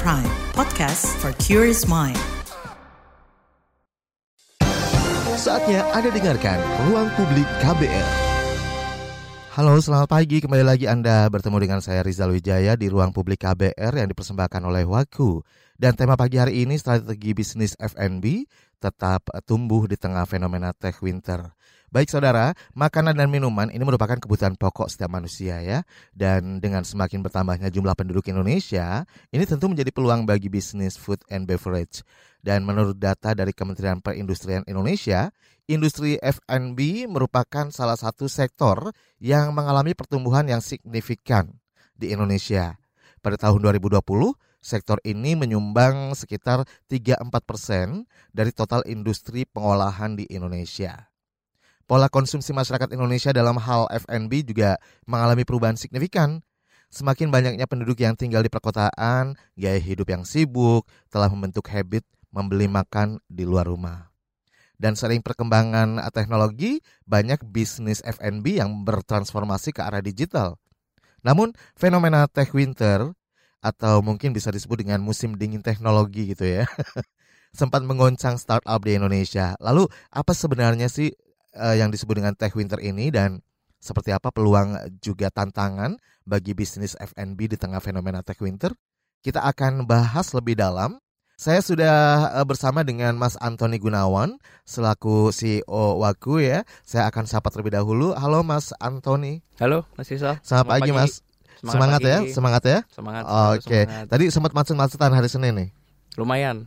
Prime, podcast for curious mind. Saatnya Anda dengarkan Ruang Publik KBR. Halo, selamat pagi. Kembali lagi Anda bertemu dengan saya Rizal Wijaya di Ruang Publik KBR yang dipersembahkan oleh Waku. Dan tema pagi hari ini strategi bisnis FNB tetap tumbuh di tengah fenomena tech winter. Baik saudara, makanan dan minuman ini merupakan kebutuhan pokok setiap manusia ya. Dan dengan semakin bertambahnya jumlah penduduk Indonesia, ini tentu menjadi peluang bagi bisnis food and beverage. Dan menurut data dari Kementerian Perindustrian Indonesia, industri F&B merupakan salah satu sektor yang mengalami pertumbuhan yang signifikan di Indonesia. Pada tahun 2020, sektor ini menyumbang sekitar 3-4 persen dari total industri pengolahan di Indonesia. Pola konsumsi masyarakat Indonesia dalam hal F&B juga mengalami perubahan signifikan. Semakin banyaknya penduduk yang tinggal di perkotaan, gaya hidup yang sibuk telah membentuk habit membeli makan di luar rumah. Dan sering perkembangan teknologi, banyak bisnis F&B yang bertransformasi ke arah digital. Namun, fenomena tech winter atau mungkin bisa disebut dengan musim dingin teknologi gitu ya. sempat mengoncang startup di Indonesia. Lalu apa sebenarnya sih uh, yang disebut dengan tech winter ini dan seperti apa peluang juga tantangan bagi bisnis F&B di tengah fenomena tech winter? Kita akan bahas lebih dalam. Saya sudah uh, bersama dengan Mas Antoni Gunawan selaku CEO Waku ya. Saya akan sapa terlebih dahulu. Halo Mas Antoni. Halo Mas Isa. Selamat, Selamat pagi, pagi Mas. Semangat, semangat ya, semangat ya. Semangat. Oke. Okay. Tadi sempat macet-macetan hari Senin nih. Lumayan.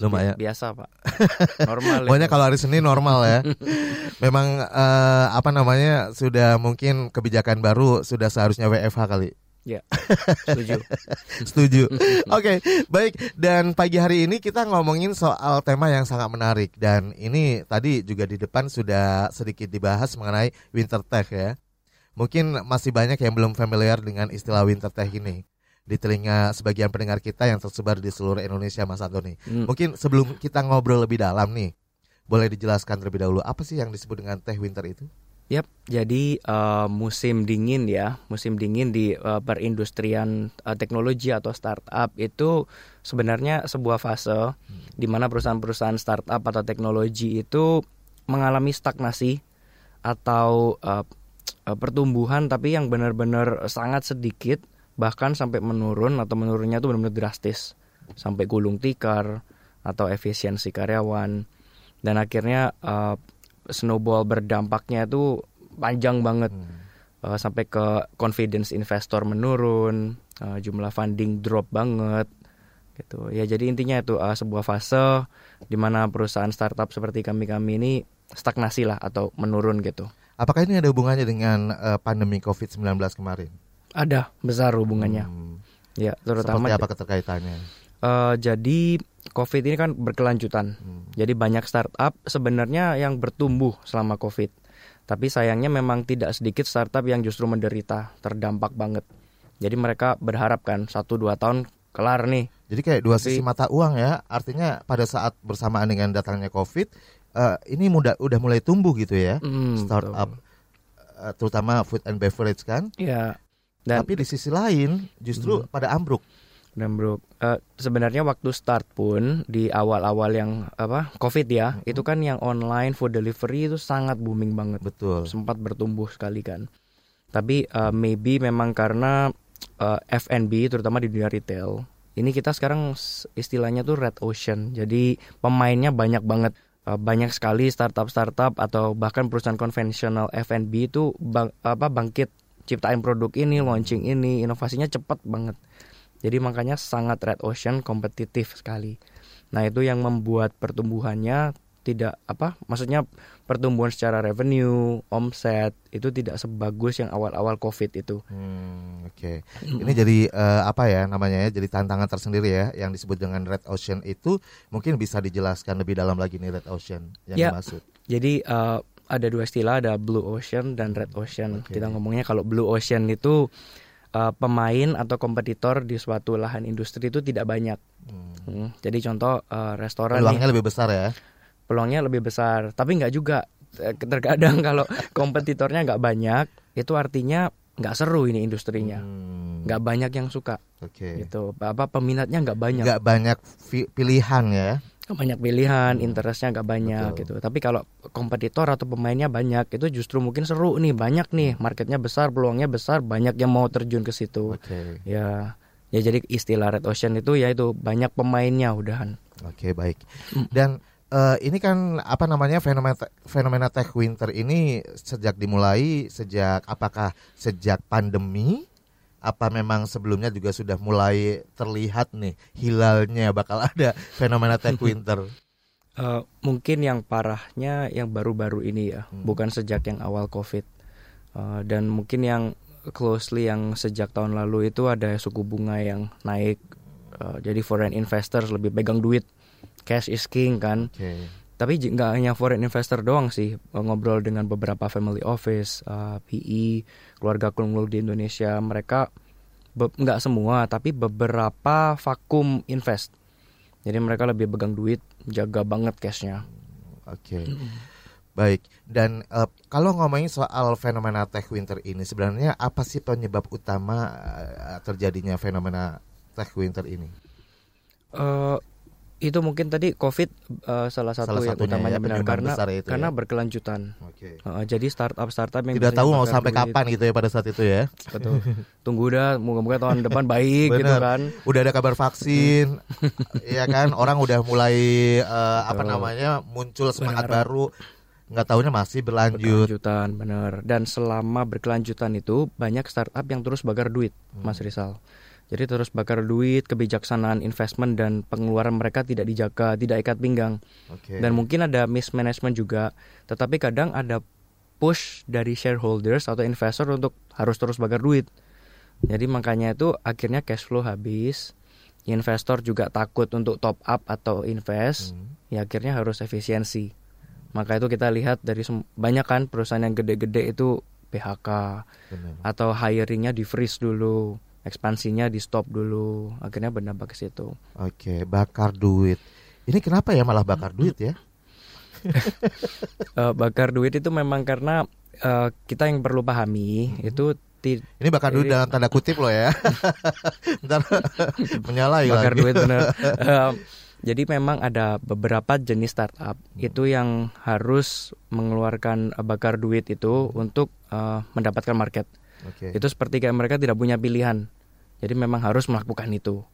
Lumayan. Biasa pak. Normal. Pokoknya ya. kalau hari Senin normal ya. Memang uh, apa namanya sudah mungkin kebijakan baru sudah seharusnya WFH kali. Ya, setuju. setuju. Oke, okay, baik. Dan pagi hari ini kita ngomongin soal tema yang sangat menarik dan ini tadi juga di depan sudah sedikit dibahas mengenai winter tech ya. Mungkin masih banyak yang belum familiar dengan istilah winter tech ini di telinga sebagian pendengar kita yang tersebar di seluruh Indonesia Mas Antoni. Hmm. Mungkin sebelum kita ngobrol lebih dalam nih, boleh dijelaskan terlebih dahulu apa sih yang disebut dengan teh winter itu? Yap, jadi uh, musim dingin ya, musim dingin di uh, perindustrian uh, teknologi atau startup itu sebenarnya sebuah fase hmm. di mana perusahaan-perusahaan startup atau teknologi itu mengalami stagnasi atau uh, pertumbuhan tapi yang benar-benar sangat sedikit bahkan sampai menurun atau menurunnya itu benar-benar drastis. Sampai gulung tikar atau efisiensi karyawan. Dan akhirnya uh, snowball berdampaknya itu panjang banget. Hmm. uh, sampai ke confidence investor menurun uh, jumlah funding drop banget gitu. Ya jadi intinya itu uh, sebuah fase di mana perusahaan startup seperti kami kami ini stagnasi lah atau menurun gitu. Apakah ini ada hubungannya dengan uh, pandemi covid 19 kemarin ada besar hubungannya. Hmm. Ya, terutama Seperti apa keterkaitannya? Uh, jadi COVID ini kan berkelanjutan. Hmm. Jadi banyak startup sebenarnya yang bertumbuh selama COVID. Tapi sayangnya memang tidak sedikit startup yang justru menderita, terdampak banget. Jadi mereka berharap kan satu dua tahun kelar nih. Jadi kayak dua sisi mata uang ya. Artinya pada saat bersamaan dengan datangnya COVID, uh, ini mudah udah mulai tumbuh gitu ya, hmm, startup, uh, terutama food and beverage kan. Iya. Dan, Tapi di sisi lain justru hmm. pada ambruk. Ambruk. Uh, sebenarnya waktu start pun di awal-awal yang apa COVID ya, hmm. itu kan yang online food delivery itu sangat booming banget. Betul. Sempat bertumbuh sekali kan. Tapi uh, maybe memang karena uh, eh, F&B terutama di dunia retail, ini kita sekarang istilahnya tuh red ocean. Jadi pemainnya banyak banget banyak sekali startup-startup atau bahkan perusahaan konvensional F&B itu bang, apa bangkit ciptain produk ini, launching ini, inovasinya cepat banget. Jadi makanya sangat red ocean kompetitif sekali. Nah, itu yang membuat pertumbuhannya tidak apa maksudnya pertumbuhan secara revenue, omset itu tidak sebagus yang awal-awal Covid itu. Hmm, Oke, okay. ini jadi uh, apa ya namanya ya? Jadi tantangan tersendiri ya yang disebut dengan red ocean itu mungkin bisa dijelaskan lebih dalam lagi nih red ocean yang ya, dimaksud. Jadi uh, ada dua istilah ada blue ocean dan red ocean. Okay. Kita ngomongnya kalau blue ocean itu uh, pemain atau kompetitor di suatu lahan industri itu tidak banyak. Hmm. Hmm, jadi contoh uh, restoran peluangnya nih, lebih besar ya. Peluangnya lebih besar, tapi nggak juga. Eh, terkadang kalau kompetitornya nggak banyak, itu artinya nggak seru ini industrinya, Hmm, nggak banyak yang suka Oke. gitu. Apa peminatnya nggak banyak, Nggak banyak pilihan ya. Banyak pilihan, interestnya nggak banyak Betul. gitu. Tapi kalau kompetitor atau pemainnya banyak, itu justru mungkin seru nih, banyak nih, marketnya besar, peluangnya besar, banyak yang mau terjun ke situ. Oke. Ya, ya jadi istilah red ocean itu ya itu banyak pemainnya udahan. Oke, baik. Hmm. Dan eh, ini kan apa namanya fenomena fenomena tech winter ini sejak dimulai sejak apakah sejak pandemi apa memang sebelumnya juga sudah mulai terlihat nih hilalnya bakal ada fenomena tech winter. Eh, mungkin yang parahnya yang baru-baru ini ya, Hmm. bukan sejak yang awal COVID. Eh, dan mungkin yang closely yang sejak tahun lalu itu ada suku bunga yang naik. Eh, jadi foreign investors lebih pegang duit, cash is king kan. Oke. Tapi nggak hanya foreign investor doang sih, ngobrol dengan beberapa family office, eh, PE, keluarga keluarga di Indonesia, mereka nggak semua, tapi beberapa vakum invest. Jadi mereka lebih pegang duit, jaga banget cashnya. Oke. Baik. Dan eh, kalau ngomongin soal fenomena tech winter ini sebenarnya apa sih penyebab utama eh, terjadinya fenomena tech winter ini? Eh, itu mungkin tadi COVID eh, salah satu Salah yang utamanya ya, benar karena besar itu karena ya. berkelanjutan. Oke. Eh, jadi startup startup yang Tidak tahu mau sampai duit. kapan gitu ya pada saat itu ya. Betul. Tunggu udah, moga-moga tahun depan baik gitu kan. Udah ada kabar vaksin, ya kan? Orang udah mulai eh, apa namanya muncul semangat Benar. baru. Nggak tahunya masih berlanjut. Berkelanjutan, benar. Dan selama berkelanjutan itu banyak startup yang terus bakar duit, Hmm. Mas Rizal. Jadi terus bakar duit, kebijaksanaan investment dan pengeluaran mereka tidak dijaga, tidak ikat pinggang. Oke. Dan mungkin ada mismanagement juga. Tetapi kadang ada push dari shareholders atau investor untuk harus terus bakar duit. Jadi makanya itu akhirnya cash flow habis. Investor juga takut untuk top up atau invest. Hmm. Ya akhirnya harus efisiensi. Maka itu kita lihat dari banyak kan perusahaan yang gede-gede itu PHK Benar. atau hiringnya di freeze dulu, ekspansinya di stop dulu. Akhirnya berdampak ke situ. Oke, bakar duit. Ini kenapa ya malah bakar duit ya? Eh, bakar duit itu memang karena eh, kita yang perlu pahami itu ti- Ini bakar duit dalam tanda kutip loh ya. Ntar menyalahi bakar lagi. duit bener. Eh, jadi memang ada beberapa jenis startup itu yang harus mengeluarkan bakar duit itu untuk eh, mendapatkan market. Oke. Itu seperti kayak mereka tidak punya pilihan. Jadi memang harus melakukan itu.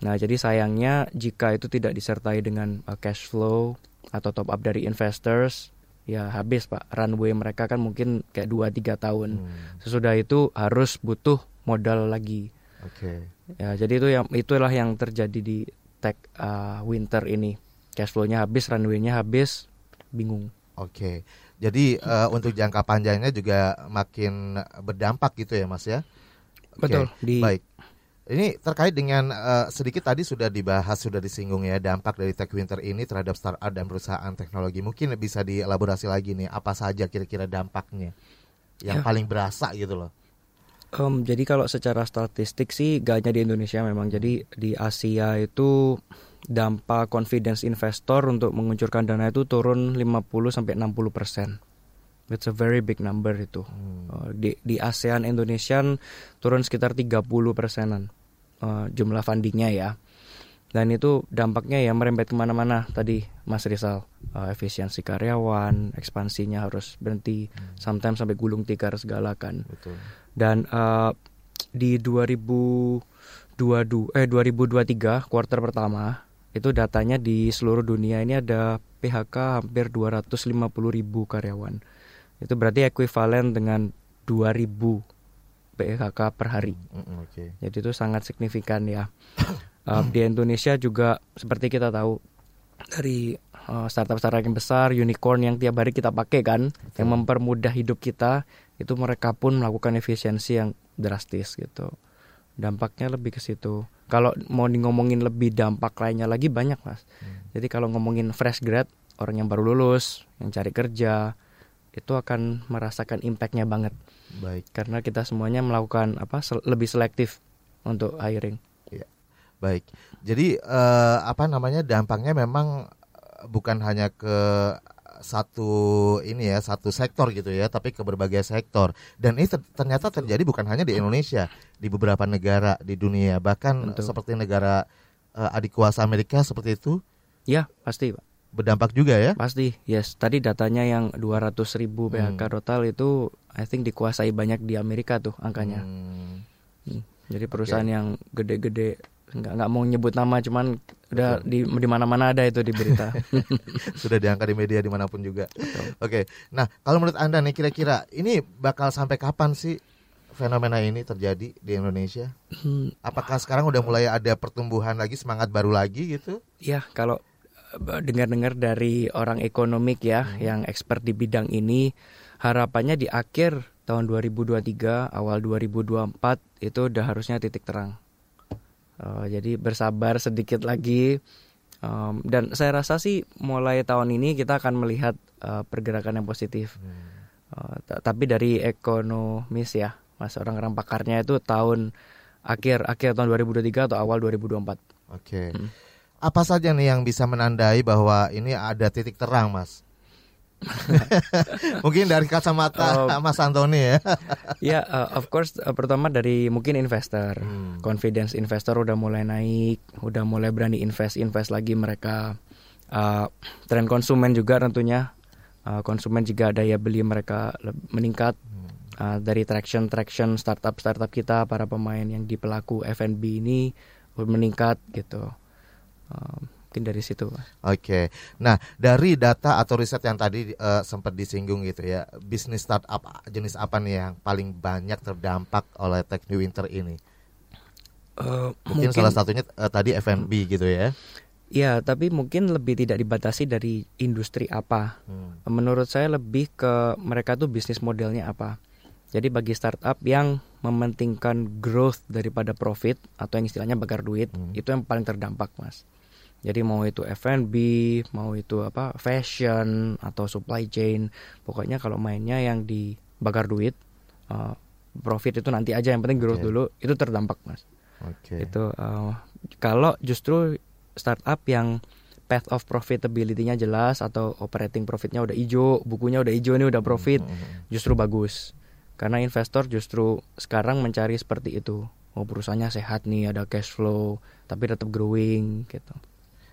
Nah, jadi sayangnya jika itu tidak disertai dengan uh, cash flow atau top up dari investors, ya habis Pak. Runway mereka kan mungkin kayak 2 3 tahun. Hmm, Sesudah itu harus butuh modal lagi. Oke. Ya, jadi itu yang itulah yang terjadi di tech uh, winter ini. Cash flow-nya habis, runway-nya habis, bingung. Oke. Jadi eh, untuk jangka panjangnya juga makin berdampak gitu ya, Mas ya. Betul. Di Baik. Ini terkait dengan eh, sedikit tadi sudah dibahas, sudah disinggung ya dampak dari Tech Winter ini terhadap startup dan perusahaan teknologi. Mungkin bisa dielaborasi lagi nih apa saja kira-kira dampaknya yang Ya. paling berasa gitu loh. Em, jadi kalau secara statistik sih gak hanya di Indonesia memang. Jadi di Asia itu dampak confidence investor untuk menguncurkan dana itu turun 50 sampai 60 persen. It's a very big number itu. Hmm. Eh, Di, di ASEAN Indonesia turun sekitar 30 persenan eh, jumlah fundingnya ya. Dan itu dampaknya ya merembet ke mana-mana tadi Mas Rizal. Eh, efisiensi karyawan, ekspansinya harus berhenti. Sometimes sampai gulung tikar segala kan Betul. dan eh, di 2022 eh 2023 kuartal pertama itu datanya di seluruh dunia ini ada PHK hampir 250 ribu karyawan itu berarti ekuivalen dengan 2000 PHK per hari Oke. jadi itu sangat signifikan ya Eh, di Indonesia juga seperti kita tahu dari eh, startup-startup yang besar, unicorn yang tiap hari kita pakai kan, yang mempermudah hidup kita, itu mereka pun melakukan efisiensi yang drastis gitu. Dampaknya lebih ke situ. Kalau mau ngomongin lebih dampak lainnya lagi banyak mas. Jadi kalau ngomongin fresh grad, orang yang baru lulus, yang cari kerja, itu akan merasakan impactnya banget Baik. karena kita semuanya melakukan apa sel- lebih selektif untuk hiring. Baik. Jadi eh, apa namanya dampaknya memang eh, bukan hanya ke satu ini ya satu sektor gitu ya, tapi ke berbagai sektor. Dan ini ter- ternyata terjadi bukan hanya di Indonesia, di beberapa negara di dunia, bahkan Betul. seperti negara eh, adik kuasa Amerika seperti itu Ya, pasti, Pak. berdampak juga ya. Pasti. Yes, tadi datanya yang 200 ribu PHK Hmm. total itu I think dikuasai banyak di Amerika tuh angkanya. Hmm, Hmm. Jadi perusahaan yang gede-gede nggak nggak mau nyebut nama cuman udah di di mana-mana ada itu di berita. sudah diangkat di media di mana pun juga. Oke, nah kalau menurut anda nih kira-kira ini bakal sampai kapan sih fenomena ini terjadi di Indonesia? Hmm, Apakah sekarang udah mulai ada pertumbuhan lagi, semangat baru lagi gitu? ya kalau eh, dengar-dengar dari orang ekonomik ya yang expert di bidang ini harapannya di akhir tahun 2023 awal 2024 itu udah harusnya titik terang. Eh, jadi bersabar sedikit lagi Em, dan saya rasa sih mulai tahun ini kita akan melihat eh, pergerakan yang positif. Eh, ta- tapi dari ekonomis ya, mas orang-orang pakarnya itu tahun akhir akhir tahun 2023 atau awal 2024. Oke. Hmm. Apa saja nih yang bisa menandai bahwa ini ada titik terang, Mas? Mungkin dari kacamata Oh. Mas Antoni ya. Ya, eh, of course eh, pertama dari mungkin investor. Hmm. Confidence investor udah mulai naik, udah mulai berani invest invest lagi mereka. Eh, tren konsumen juga tentunya Eh, konsumen juga daya beli mereka meningkat Eh, dari traction traction startup startup kita para pemain yang di pelaku F&B ini meningkat gitu. Eh, mungkin dari situ. Oke. Nah, dari data atau riset yang tadi eh, sempat disinggung gitu ya, bisnis startup jenis apa nih yang paling banyak terdampak oleh Tech New Winter ini? Eh, Mungkin, salah satunya eh, tadi F&B gitu ya. Ya, tapi mungkin lebih tidak dibatasi dari industri apa. Hmm. Menurut saya lebih ke mereka tuh bisnis modelnya apa. Jadi bagi startup yang mementingkan growth daripada profit atau yang istilahnya bakar duit, Hmm. itu yang paling terdampak, Mas. Jadi mau itu F&B, mau itu apa fashion atau supply chain, pokoknya kalau mainnya yang di bakar duit, eh, profit itu nanti aja yang penting growth Oke. dulu, itu terdampak, Mas Oke. itu eh, kalau justru startup yang path of profitability-nya jelas atau operating profitnya udah hijau, bukunya udah hijau ini udah profit, Hmm. justru bagus. Karena investor justru sekarang mencari seperti itu. Oh perusahaannya sehat nih, ada cash flow, tapi tetap growing gitu.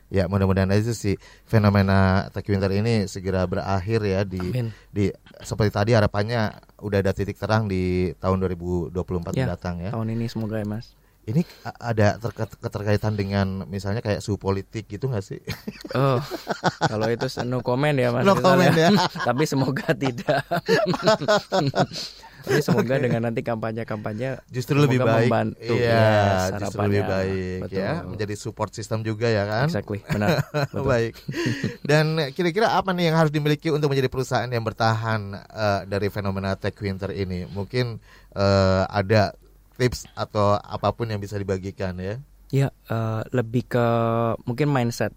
Ya, mudah-mudahan aja sih fenomena Tech Winter ini segera berakhir ya di Amin. di seperti tadi harapannya udah ada titik terang di tahun 2024 Ya, mendatang ya. Tahun ini semoga ya mas. Ini ada terka- keterkaitan dengan misalnya kayak suhu politik gitu nggak sih? Oh, kalau itu no comment ya mas. No comment ya. Tapi semoga tidak. Tapi semoga dengan nanti kampanye-kampanye Justru lebih baik. membantu Iya, yes, justru lebih harapannya. baik Betul. ya, menjadi support system juga ya kan? Exactly, benar. Betul. Baik. Dan kira-kira apa nih yang harus dimiliki untuk menjadi perusahaan yang bertahan eh, dari fenomena tech winter ini? Mungkin eh, ada tips atau apa pun yang bisa dibagikan ya. Ya, eh, lebih ke mungkin mindset.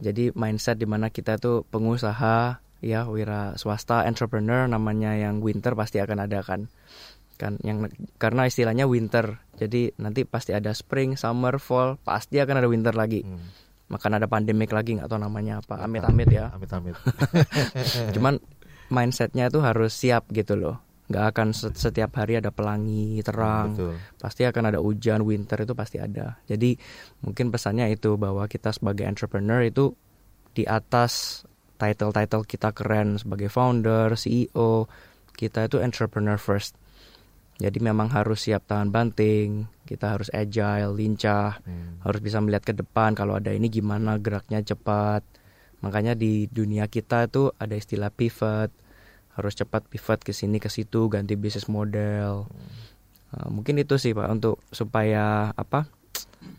Jadi mindset di mana kita tuh pengusaha, ya wira swasta, entrepreneur namanya yang winter pasti akan ada kan. Kan yang karena istilahnya winter. Jadi nanti pasti ada spring, summer, fall, pasti akan ada winter lagi. Hmm. Makan ada pandemik lagi nggak tahu namanya apa. Amit-amit ya. Amit-amit. Cuman mindsetnya tuh harus siap gitu loh. Nggak akan set- setiap hari ada pelangi terang Betul. pasti akan ada hujan winter itu pasti ada jadi mungkin pesannya itu bahwa kita sebagai entrepreneur itu di atas title-title kita keren sebagai founder CEO kita itu entrepreneur first. Jadi memang harus siap tahan banting kita harus agile lincah Hmm. harus bisa melihat ke depan kalau ada ini gimana geraknya cepat. Makanya di dunia kita itu ada istilah pivot harus cepat pivot ke sini ke situ ganti bisnis model. Uh, mungkin itu sih pak untuk supaya apa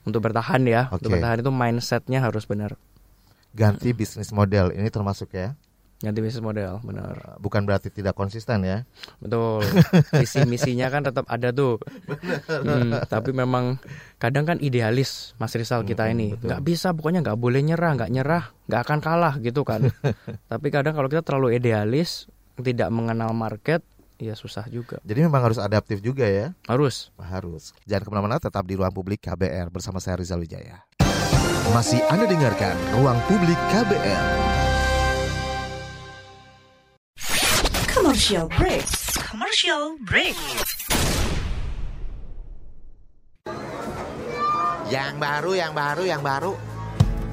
untuk bertahan ya. Untuk Oke. bertahan itu mindsetnya harus benar Ganti bisnis model ini termasuk ya. ganti bisnis model benar Eh, Bukan berarti tidak konsisten ya. betul visi misinya kan tetap ada tuh Hmm, tapi memang kadang kan idealis Mas Rizal kita Mm, ini betul. nggak bisa pokoknya nggak boleh nyerah nggak nyerah nggak akan kalah gitu kan tapi kadang kalau kita terlalu idealis tidak mengenal market ya susah juga Jadi memang harus adaptif juga ya. harus Harus. Jangan ke mana-mana, tetap di ruang publik KBR bersama saya Rizal Wijaya. Masih Anda dengarkan Ruang Publik KBL. Commercial break. Commercial break. Yang baru, yang baru, yang baru.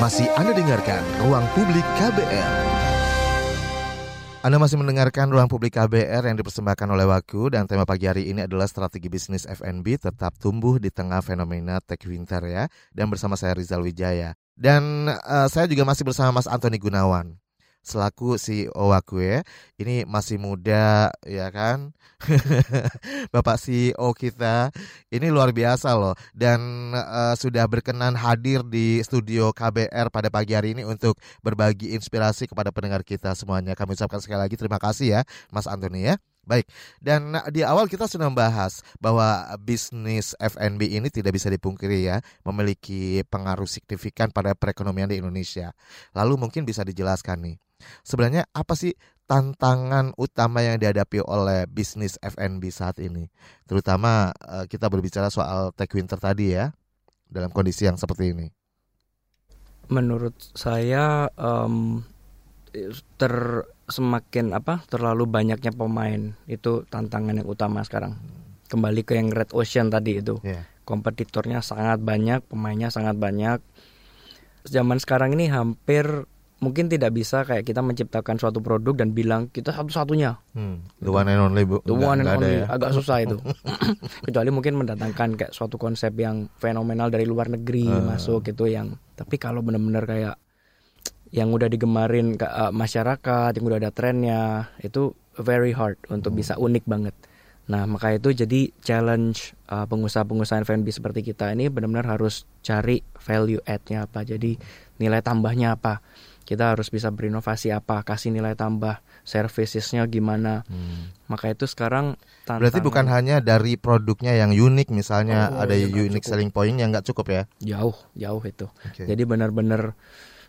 Masih Anda dengarkan Ruang Publik KBR. Anda masih mendengarkan Ruang Publik KBR yang dipersembahkan oleh Waku dan tema pagi hari ini adalah strategi bisnis FNB tetap tumbuh di tengah fenomena tech winter ya. Dan bersama saya Rizal Wijaya. Dan uh, saya juga masih bersama Mas Antoni Gunawan selaku CEO Wakwe. Ini masih muda ya kan. Bapak CEO kita ini luar biasa loh dan uh, sudah berkenan hadir di studio KBR pada pagi hari ini untuk berbagi inspirasi kepada pendengar kita semuanya. Kami ucapkan sekali lagi terima kasih ya Mas Antoni ya. Baik, dan di awal kita sudah membahas bahwa bisnis FNB ini tidak bisa dipungkiri ya, memiliki pengaruh signifikan pada perekonomian di Indonesia. Lalu mungkin bisa dijelaskan nih, sebenarnya apa sih tantangan utama yang dihadapi oleh bisnis FNB saat ini? Terutama uh, kita berbicara soal tech winter tadi ya, dalam kondisi yang seperti ini. Menurut saya um, ter semakin apa terlalu banyaknya pemain itu tantangan yang utama sekarang. Kembali ke yang Red Ocean tadi itu. Yeah. Kompetitornya sangat banyak, pemainnya sangat banyak. Zaman sekarang ini hampir mungkin tidak bisa kayak kita menciptakan suatu produk dan bilang kita satu-satunya. Hmm, the one and only bu. The one and only ya. agak susah itu. Kecuali mungkin mendatangkan kayak suatu konsep yang fenomenal dari luar negeri uh. masuk gitu yang. Tapi kalau benar-benar kayak yang udah digemarin ke uh, masyarakat, yang udah ada trennya, itu very hard untuk hmm. bisa unik banget. Nah, maka itu jadi challenge uh, pengusaha-pengusaha F&B seperti kita ini benar-benar harus cari value add-nya apa. Jadi nilai tambahnya apa. Kita harus bisa berinovasi apa, kasih nilai tambah, servicesnya gimana. Hmm. Maka itu sekarang tantangan... Berarti bukan hanya dari produknya yang unik misalnya oh, ada ya unique selling point yang nggak cukup ya? Jauh, jauh itu. Okay. Jadi benar-benar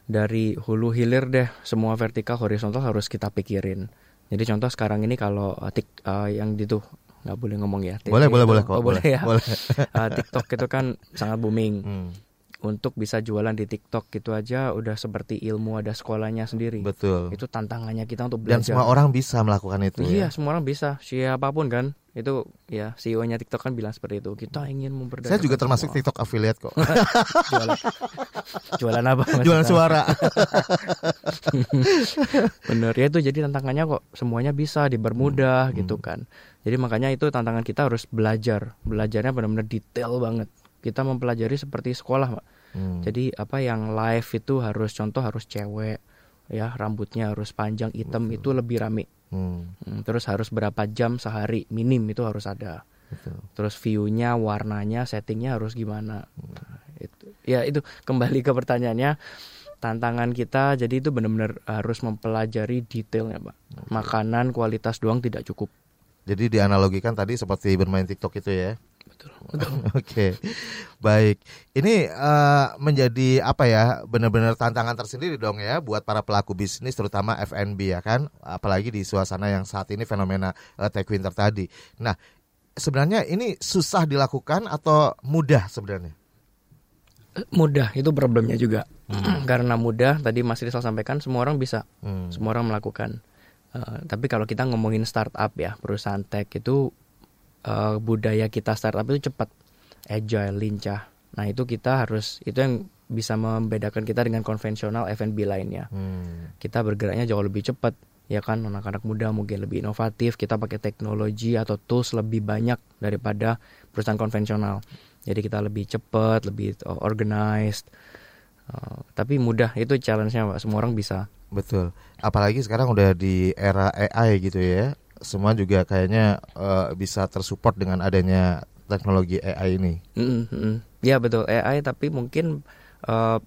dari hulu hilir deh semua vertikal horizontal harus kita pikirin. Jadi contoh sekarang ini kalau uh, tik uh, yang itu nggak boleh ngomong ya. Boleh boleh boleh kok. Oh, boleh ya. Boleh. uh, TikTok itu kan sangat booming. Hmm untuk bisa jualan di TikTok gitu aja udah seperti ilmu ada sekolahnya sendiri. Betul. Itu tantangannya kita untuk belajar. Dan semua orang bisa melakukan itu. Iya, ya? semua orang bisa. Siapa pun kan. Itu ya CEO-nya TikTok kan bilang seperti itu. Kita ingin memperdayakan. Saya juga termasuk semua. TikTok affiliate kok. jualan, jualan apa? Jualan suara. Bener ya itu jadi tantangannya kok semuanya bisa dipermudah hmm. gitu hmm. kan. Jadi makanya itu tantangan kita harus belajar. Belajarnya benar-benar detail banget kita mempelajari seperti sekolah pak hmm. jadi apa yang live itu harus contoh harus cewek ya rambutnya harus panjang hitam Betul. itu lebih rame hmm. hmm. terus harus berapa jam sehari minim itu harus ada Betul. terus viewnya warnanya settingnya harus gimana hmm. nah, itu ya itu kembali ke pertanyaannya tantangan kita jadi itu benar-benar harus mempelajari detailnya pak makanan kualitas doang tidak cukup jadi dianalogikan tadi seperti bermain TikTok itu ya. Oke, okay. baik. Ini uh, menjadi apa ya? Benar-benar tantangan tersendiri dong ya buat para pelaku bisnis, terutama FNB ya kan, apalagi di suasana yang saat ini fenomena uh, tech winter tadi. Nah, sebenarnya ini susah dilakukan atau mudah sebenarnya? Mudah itu problemnya juga, hmm. karena mudah. Tadi Mas Rizal sampaikan semua orang bisa, hmm. semua orang melakukan. Uh, tapi kalau kita ngomongin startup ya perusahaan tech itu uh, budaya kita startup itu cepat, agile, lincah. Nah itu kita harus itu yang bisa membedakan kita dengan konvensional F&B lainnya. Hmm. Kita bergeraknya jauh lebih cepat, ya kan anak-anak muda mungkin lebih inovatif. Kita pakai teknologi atau tools lebih banyak daripada perusahaan konvensional. Jadi kita lebih cepat, lebih organized. Uh, tapi mudah itu challenge-nya pak. Semua orang bisa. Betul. Apalagi sekarang udah di era AI gitu ya semua juga kayaknya uh, bisa tersupport dengan adanya teknologi AI ini. Mm -hmm. Ya betul AI tapi mungkin uh,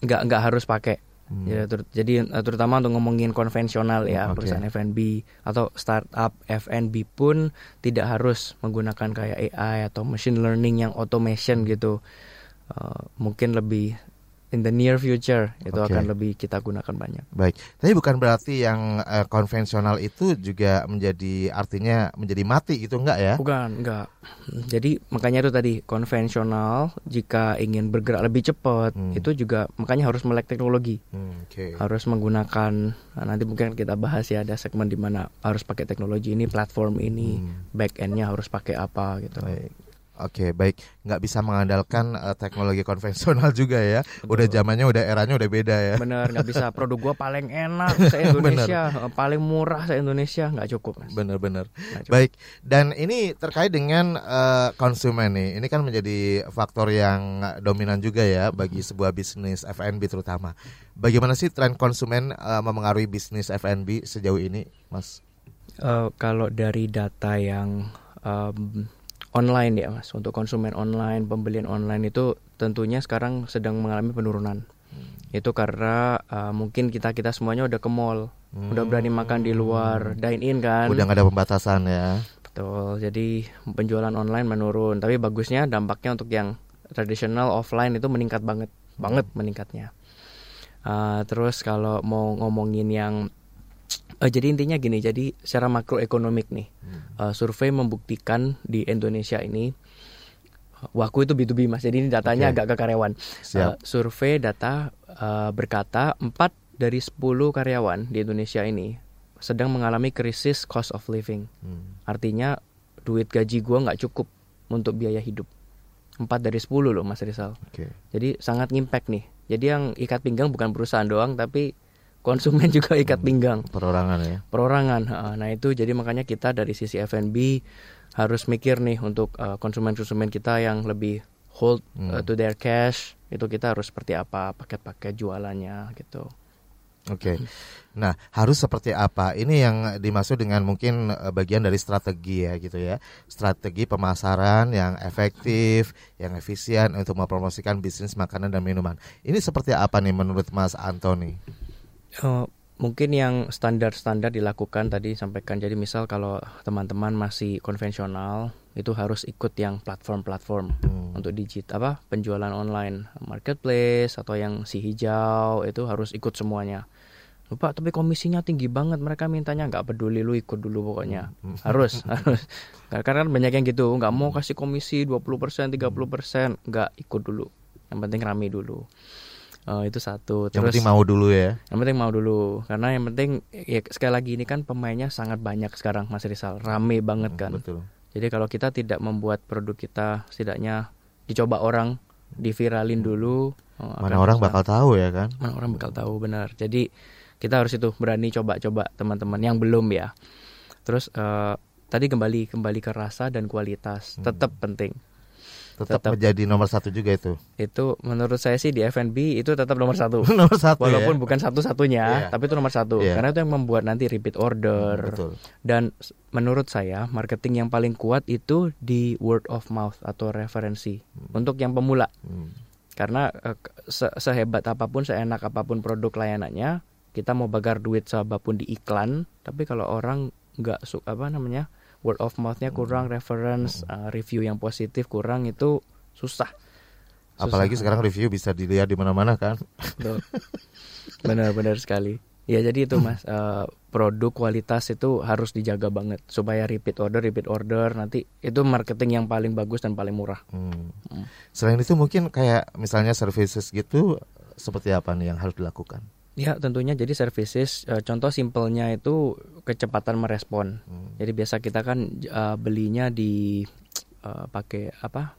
nggak nggak harus pakai Hmm. Ya, ter jadi eh, terutama untuk ngomongin konvensional ya okay. perusahaan F&B atau startup F&B pun tidak harus menggunakan kayak AI atau machine learning yang automation gitu. Uh, mungkin lebih in the near future itu okay. akan lebih kita gunakan banyak. Baik, tapi bukan berarti yang uh, konvensional itu juga menjadi artinya menjadi mati itu enggak ya? Bukan, enggak. Jadi makanya itu tadi konvensional jika ingin bergerak lebih cepat hmm. itu juga makanya harus melek teknologi. Hmm, okay. Harus menggunakan nah, nanti mungkin kita bahas ya ada segmen di mana harus pakai teknologi ini, platform ini, hmm. back endnya harus pakai apa gitu. Baik. Oke, baik. Nggak bisa mengandalkan uh, teknologi konvensional juga ya. Betul. Udah zamannya, udah eranya udah beda ya. Bener, nggak bisa. Produk gua paling enak se Indonesia, bener. paling murah se Indonesia, nggak cukup. Mas. Bener, bener. Baik. Dan ini terkait dengan uh, konsumen nih. Ini kan menjadi faktor yang dominan juga ya bagi sebuah bisnis F&B terutama. Bagaimana sih tren konsumen uh, memengaruhi bisnis F&B sejauh ini, Mas? Uh, kalau dari data yang um, online ya mas. Untuk konsumen online pembelian online itu tentunya sekarang sedang mengalami penurunan. Hmm. itu karena uh, mungkin kita kita semuanya udah ke mall hmm. udah berani makan di luar dine in kan? Udah nggak ada pembatasan ya. Betul. Jadi penjualan online menurun. Tapi bagusnya dampaknya untuk yang tradisional offline itu meningkat banget. Hmm. banget meningkatnya. Uh, terus kalau mau ngomongin yang Uh, jadi intinya gini, jadi secara makroekonomik nih, hmm. uh, survei membuktikan di Indonesia ini, Waku itu B2B mas, jadi ini datanya okay. agak ke karyawan. Uh, survei data uh, berkata 4 dari 10 karyawan di Indonesia ini sedang mengalami krisis cost of living. Hmm. Artinya duit gaji gue nggak cukup untuk biaya hidup. 4 dari 10 loh mas Rizal. Okay. Jadi sangat ngimpact nih. Jadi yang ikat pinggang bukan perusahaan doang tapi konsumen juga ikat hmm, pinggang. Perorangan ya. Perorangan. Nah itu jadi makanya kita dari sisi F&B harus mikir nih untuk uh, konsumen-konsumen kita yang lebih hold uh, to their cash itu kita harus seperti apa paket-paket jualannya gitu. Oke. Okay. Nah, harus seperti apa? Ini yang dimaksud dengan mungkin uh, bagian dari strategi ya gitu ya. Strategi pemasaran yang efektif, yang efisien untuk mempromosikan bisnis makanan dan minuman. Ini seperti apa nih menurut Mas Antoni? Uh, mungkin yang standar-standar dilakukan tadi sampaikan. Jadi misal kalau teman-teman masih konvensional itu harus ikut yang platform-platform hmm. untuk digit apa penjualan online, marketplace atau yang si hijau itu harus ikut semuanya. Lupa tapi komisinya tinggi banget mereka mintanya nggak peduli lu ikut dulu pokoknya hmm. harus harus karena kan banyak yang gitu nggak mau kasih komisi 20% 30% nggak ikut dulu yang penting rame dulu Oh, itu satu. Terus, yang penting mau dulu ya. Yang penting mau dulu karena yang penting ya sekali lagi ini kan pemainnya sangat banyak sekarang Mas Rizal, rame banget hmm, kan. Betul. Jadi kalau kita tidak membuat produk kita setidaknya dicoba orang, diviralin dulu. Oh, Mana orang bakal tahu ya kan? Mana orang bakal tahu benar. Jadi kita harus itu berani coba-coba teman-teman yang belum ya. Terus uh, tadi kembali kembali ke rasa dan kualitas hmm. tetap penting tetap, tetap menjadi nomor satu juga itu. Itu menurut saya sih di F&B itu tetap nomor satu. nomor satu. Walaupun ya? bukan satu-satunya, yeah. tapi itu nomor satu. Yeah. Karena itu yang membuat nanti repeat order. Hmm, betul. Dan menurut saya marketing yang paling kuat itu di word of mouth atau referensi hmm. untuk yang pemula. Hmm. Karena eh, se sehebat apa pun, seenak apa pun produk layanannya, kita mau bagar duit seapapun di iklan, tapi kalau orang nggak apa namanya word of mouthnya kurang, reference, uh, review yang positif kurang itu susah. susah. Apalagi sekarang review bisa dilihat di mana-mana kan. Benar-benar sekali. Ya jadi itu mas uh, produk kualitas itu harus dijaga banget supaya repeat order repeat order nanti itu marketing yang paling bagus dan paling murah. Hmm. Hmm. Selain itu mungkin kayak misalnya services gitu seperti apa nih yang harus dilakukan? Ya tentunya jadi services uh, contoh simpelnya itu kecepatan merespon. Hmm. Jadi biasa kita kan uh, belinya di uh, pakai apa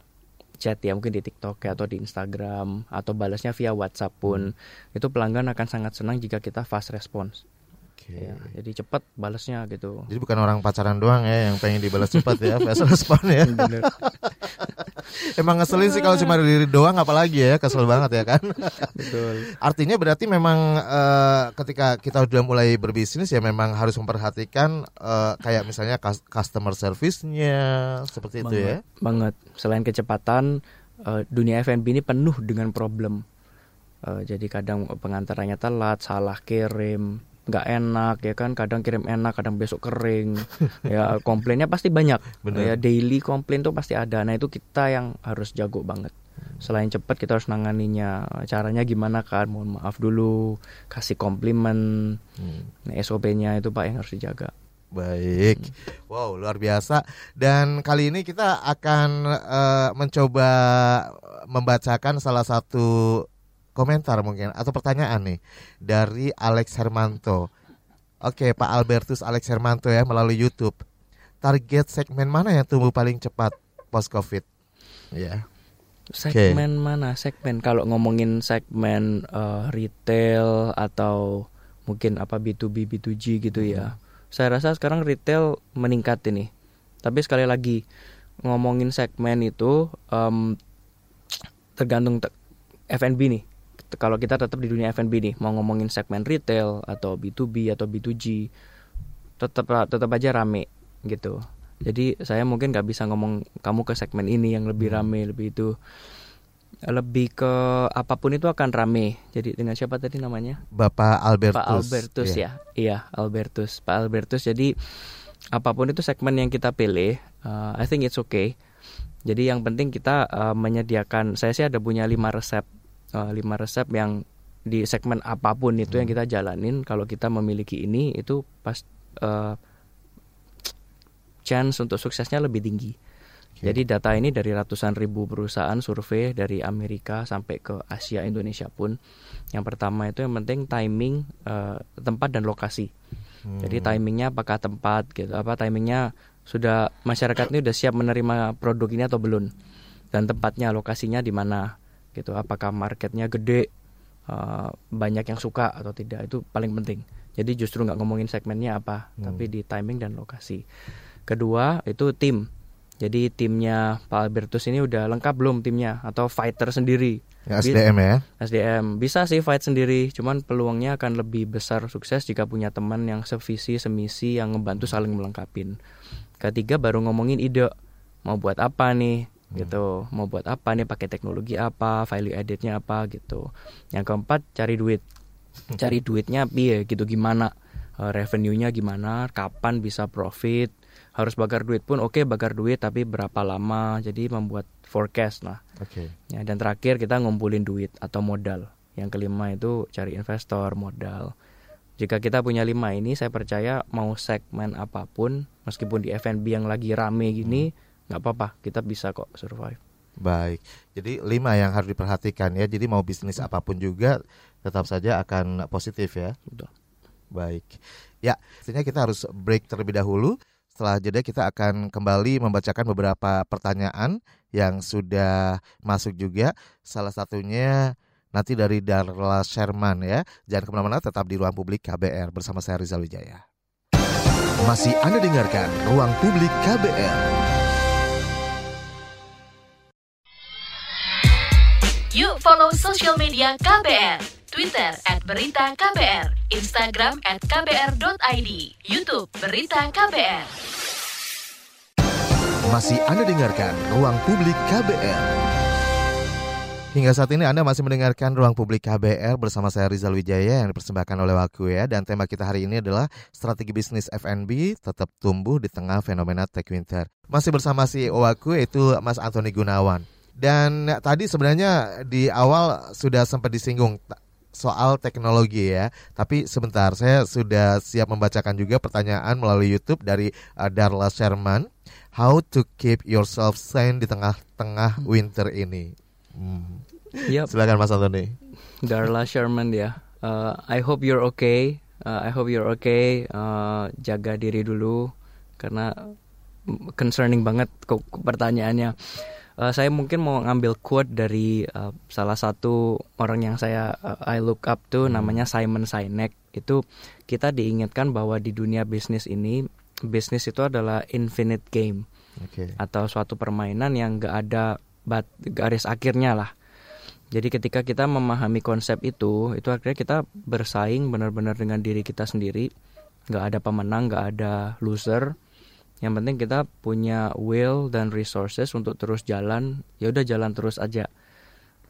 chat ya mungkin di TikTok ya, atau di Instagram atau balasnya via WhatsApp pun hmm. itu pelanggan akan sangat senang jika kita fast response. Okay. Ya, jadi cepat balasnya gitu. Jadi bukan orang pacaran doang ya yang pengen dibalas cepat ya, fast respon ya. Emang ngeselin sih kalau cuma diri doang apalagi ya, kesel banget ya kan. Betul. Artinya berarti memang uh, ketika kita udah mulai berbisnis ya memang harus memperhatikan uh, kayak misalnya customer service-nya seperti banget, itu ya. Banget. Selain kecepatan uh, dunia F&B ini penuh dengan problem Uh, jadi kadang pengantarannya telat, salah kirim, nggak enak ya kan? Kadang kirim enak kadang besok kering. Ya komplainnya pasti banyak. Bener. ya daily komplain tuh pasti ada. Nah itu kita yang harus jago banget. Selain cepat kita harus nanganinya. Caranya gimana kan mohon maaf dulu. Kasih komplimen. Hmm. nah, SOP-nya itu pak yang harus dijaga. Baik, hmm. wow luar biasa. Dan kali ini kita akan uh, mencoba membacakan salah satu komentar mungkin atau pertanyaan nih dari Alex Hermanto. Oke, Pak Albertus Alex Hermanto ya melalui YouTube. Target segmen mana yang tumbuh paling cepat post Covid? Ya. Segmen okay. mana? Segmen kalau ngomongin segmen uh, retail atau mungkin apa B2B B2G gitu ya. Saya rasa sekarang retail meningkat ini. Tapi sekali lagi ngomongin segmen itu um, tergantung F&B nih kalau kita tetap di dunia F&B nih mau ngomongin segmen retail atau B2B atau B2G tetap tetap aja rame gitu. Jadi saya mungkin nggak bisa ngomong kamu ke segmen ini yang lebih hmm. rame lebih itu. Lebih ke apa pun itu akan rame. Jadi dengan siapa tadi namanya? Bapak Albertus. Pak Albertus yeah. ya. Iya Albertus. Pak Albertus jadi apa pun itu segmen yang kita pilih uh, I think it's okay. Jadi yang penting kita uh, menyediakan saya sih ada punya lima resep uh, lima resep yang di segmen apa pun itu hmm. yang kita jalanin kalau kita memiliki ini itu pas uh, chance untuk suksesnya lebih tinggi. Okay. Jadi data ini dari ratusan ribu perusahaan survei dari Amerika sampai ke Asia Indonesia pun. Yang pertama itu yang penting timing uh, tempat dan lokasi. Hmm. Jadi timingnya apakah tempat gitu apa timingnya sudah masyarakat ini sudah siap menerima produk ini atau belum dan tempatnya lokasinya di mana gitu. Apakah marketnya gede uh, banyak yang suka atau tidak itu paling penting. Jadi justru nggak ngomongin segmennya apa hmm. tapi di timing dan lokasi. Kedua itu tim. Jadi timnya Pak Albertus ini udah lengkap belum timnya? Atau fighter sendiri? Ya, SDM ya. SDM bisa sih fight sendiri cuman peluangnya akan lebih besar sukses jika punya teman yang sevisi semisi yang ngebantu saling melengkapin ketiga baru ngomongin ide. Mau buat apa nih. Gitu. Mau buat apa nih pakai teknologi apa value addednya apa gitu. Yang keempat cari duit. Cari duitnya piye gitu gimana? Uh, revenue-nya gimana? Kapan bisa profit? Harus bakar duit pun oke okay, bakar duit tapi berapa lama? Jadi membuat forecast lah. Okay. ya dan terakhir kita ngumpulin duit atau modal. Yang kelima itu cari investor modal. Jika kita punya lima ini saya percaya mau segmen apa pun meskipun di F&B yang lagi rame gini hmm nggak apa-apa kita bisa kok survive. Baik. Jadi lima yang harus diperhatikan ya. Jadi mau bisnis apa pun juga tetap saja akan positif ya. Betul. baik. Ya artinya kita harus break terlebih dahulu. Setelah jeda kita akan kembali membacakan beberapa pertanyaan yang sudah masuk juga. Salah satunya nanti dari Darla Sherman ya. Jangan ke mana-mana tetap di ruang publik KBR bersama saya Rizal Wijaya. Masih Anda dengarkan ruang publik KBR Yuk follow social media KBR. Twitter at Berita KBR, Instagram at KBR.id, Youtube Berita KBR. Masih Anda dengarkan Ruang Publik KBR. Hingga saat ini Anda masih mendengarkan Ruang Publik KBR bersama saya Rizal Wijaya yang dipersembahkan oleh Waku ya. Dan tema kita hari ini adalah strategi bisnis FNB tetap tumbuh di tengah fenomena tech winter. Masih bersama CEO Waku yaitu Mas Antoni Gunawan. Dan tadi sebenarnya di awal sudah sempat disinggung soal teknologi ya. Tapi sebentar, saya sudah siap membacakan juga pertanyaan melalui YouTube dari uh, Darla Sherman. How to keep yourself sane di tengah-tengah hmm. winter ini? Hmm. Yep. Silakan Mas Antoni. Darla Sherman ya. Uh, I hope you're okay. Uh, I hope you're okay. Uh, jaga diri dulu karena concerning banget kok pertanyaannya uh, saya mungkin mau ngambil quote dari uh, salah satu orang yang saya uh, I look up tuh hmm. namanya Simon Sinek. Itu kita diingatkan bahwa di dunia bisnis ini bisnis itu adalah infinite game. Okay. atau suatu permainan yang gak ada bat, garis akhirnya lah. Jadi ketika kita memahami konsep itu itu akhirnya kita bersaing benar-benar dengan diri kita sendiri. Nggak ada pemenang nggak ada loser yang penting kita punya will dan resources untuk terus jalan ya udah jalan terus aja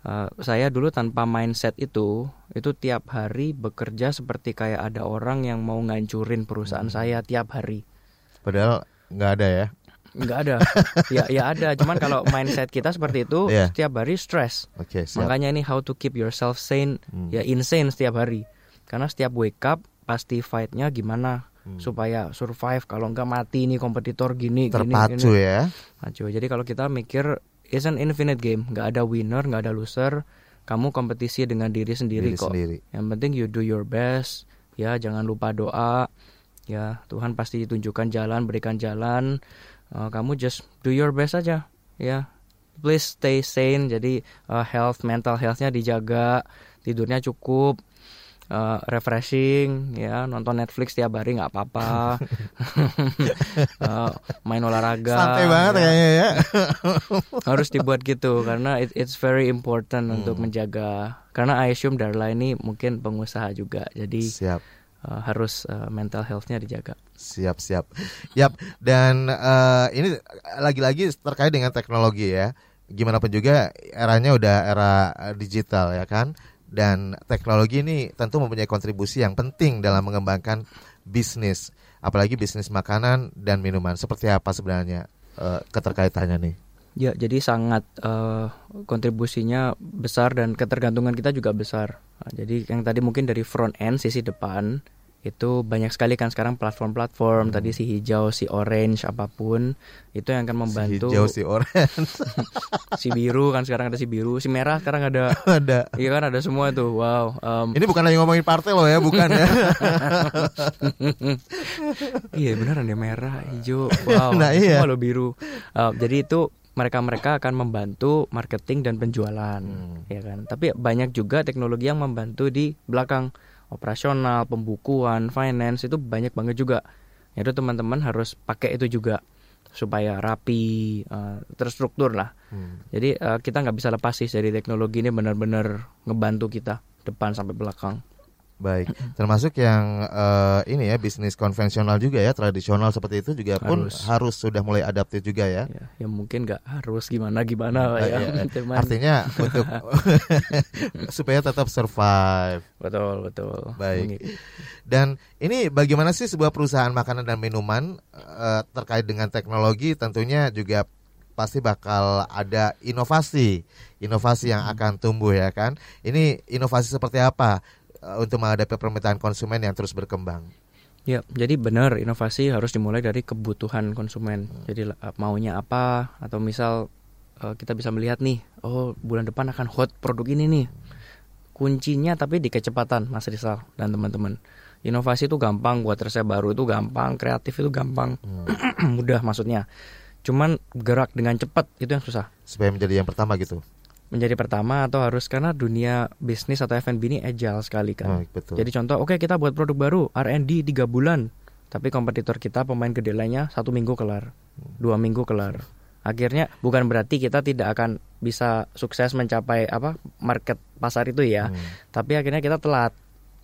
Uh, saya dulu tanpa mindset itu, itu tiap hari bekerja seperti kayak ada orang yang mau ngancurin perusahaan Hmm. saya tiap hari. Padahal nggak ada ya. Nggak ada, ya ya ada. Cuman kalau mindset kita seperti itu, Iya. setiap hari stres. Oke, siap. Makanya ini how to keep yourself sane, Hmm. ya insane setiap hari. Karena setiap wake up pasti fightnya gimana Hmm. supaya survive. Kalau nggak mati nih kompetitor gini, gini, Terpacu gini. ya. Maju. Jadi kalau kita mikir it's an infinite game, nggak ada winner, nggak ada loser. Kamu kompetisi dengan diri sendiri Diri kok. sendiri. Yang penting you do your best. Ya, jangan lupa doa. Ya, Tuhan pasti tunjukkan jalan, berikan jalan. Uh, kamu just do your best aja. Ya, please stay sane. Jadi uh, health, mental healthnya dijaga, tidurnya cukup. Uh, refreshing ya nonton Netflix tiap hari nggak apa-apa Uh, main olahraga Santai banget ya kayaknya ya. harus dibuat gitu karena it, it's very important Hmm. untuk menjaga karena I assume Darla ini mungkin pengusaha juga jadi Siap. uh, harus uh, mental healthnya dijaga Siap, siap. Yap, dan eh, ini lagi-lagi terkait dengan teknologi ya. Gimana pun juga eranya udah era digital ya kan. Dan teknologi ini tentu mempunyai kontribusi yang penting dalam mengembangkan bisnis, apalagi bisnis makanan dan minuman. Seperti apa sebenarnya eh, keterkaitannya nih? ya jadi sangat uh, kontribusinya besar dan ketergantungan kita juga besar jadi yang tadi mungkin dari front end sisi depan itu banyak sekali kan sekarang platform-platform. Hmm. tadi si hijau si orange apa pun. Itu yang akan membantu. Si hijau, si oranye si biru kan sekarang ada si biru. Si merah sekarang ada. Ada. iya kan ada semua tuh. Wow um, Ini bukan lagi ngomongin partai loh ya, bukan ya. iya beneran ya merah hijau. Wow Nah, iya. semua lo biru. Uh, jadi itu mereka-mereka akan membantu marketing dan penjualan. Hmm. ya kan? Tapi banyak juga teknologi yang membantu di belakang operasional pembukuan finance itu banyak banget juga. Itu teman-teman harus pakai itu juga supaya rapi uh, terstruktur lah. Hmm. jadi uh, kita nggak bisa lepas sih dari teknologi ini benar-benar ngebantu kita depan sampai belakang Baik, termasuk yang eh, ini ya bisnis konvensional juga ya tradisional seperti itu juga pun Harus. harus, sudah mulai adaptif juga ya. ya, ya mungkin nggak harus gimana gimana lah Eh, ya iya, eh. Cuman- Artinya untuk supaya tetap survive. betul betul Baik. Dan ini bagaimana sih sebuah perusahaan makanan dan minuman eh, terkait dengan teknologi tentunya juga pasti bakal ada inovasi, inovasi yang akan tumbuh ya kan. Ini inovasi seperti apa untuk menghadapi permintaan konsumen yang terus berkembang? Ya, jadi benar inovasi harus dimulai dari kebutuhan konsumen. Jadi uh, maunya apa atau misal uh, kita bisa melihat nih, oh bulan depan akan hot produk ini nih. Kuncinya tapi di kecepatan, Mas Rizal dan teman-teman. Inovasi itu gampang, buat resep baru itu gampang, kreatif itu gampang, mudah maksudnya. Cuman gerak dengan cepat itu yang susah. Supaya menjadi yang pertama gitu. Menjadi pertama atau harus karena dunia bisnis atau F&B ini agile sekali kan. Baik, betul. Jadi contoh, oke kita buat produk baru R&D tiga bulan, tapi kompetitor kita pemain gede lainnya satu minggu kelar, dua minggu kelar. Akhirnya bukan berarti kita tidak akan bisa sukses mencapai apa market pasar itu ya, Hmm. tapi akhirnya kita telat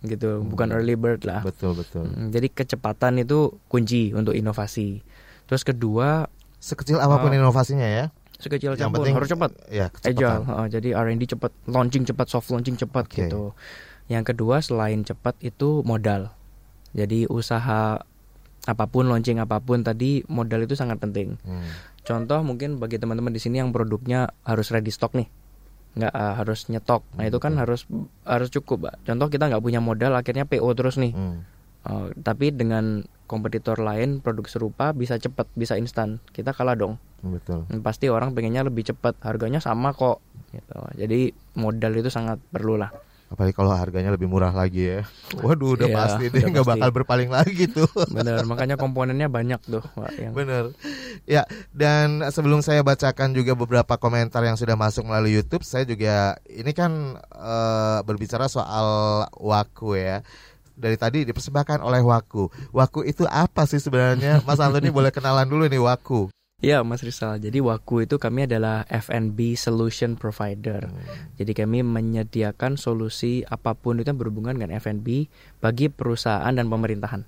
gitu, bukan early bird lah. Betul betul. Mm, Jadi kecepatan itu kunci untuk inovasi. Terus kedua Sekecil apa pun Oh. inovasinya ya. Sekecil Yang apa pun penting harus cepat. Ya, agile heeh, jadi R&D cepat launching cepat soft launching cepat Oke. gitu yang kedua selain cepat itu modal jadi usaha apa pun launching apa pun tadi modal itu sangat penting Hmm. contoh mungkin bagi teman-teman di sini yang produknya harus ready stock nih nggak eh, harus nyetok nah itu kan harus harus cukup Pak. contoh kita nggak punya modal akhirnya PO terus nih Hmm. Eh, tapi dengan kompetitor lain produk serupa bisa cepat bisa instan kita kalah dong Betul. Hmm, pasti orang pengennya lebih cepat harganya sama kok gitu. jadi modal itu sangat perlu lah Apalagi kalau harganya lebih murah lagi ya. Waduh, udah Iya, pasti deh udah nggak bakal berpaling lagi tuh. bener makanya komponennya banyak tuh Pak, yang Bener. Ya, dan sebelum saya bacakan juga beberapa komentar yang sudah masuk melalui YouTube, saya juga ini kan eh, berbicara soal waku ya. Dari tadi dipersembahkan oleh Waku. Waku itu apa sih sebenarnya? Mas Antoni boleh kenalan dulu nih Waku. Ya Mas Rizal, jadi Waku itu kami adalah F&B Solution Provider. Jadi kami menyediakan solusi apa pun itu yang berhubungan dengan F&B bagi perusahaan dan pemerintahan.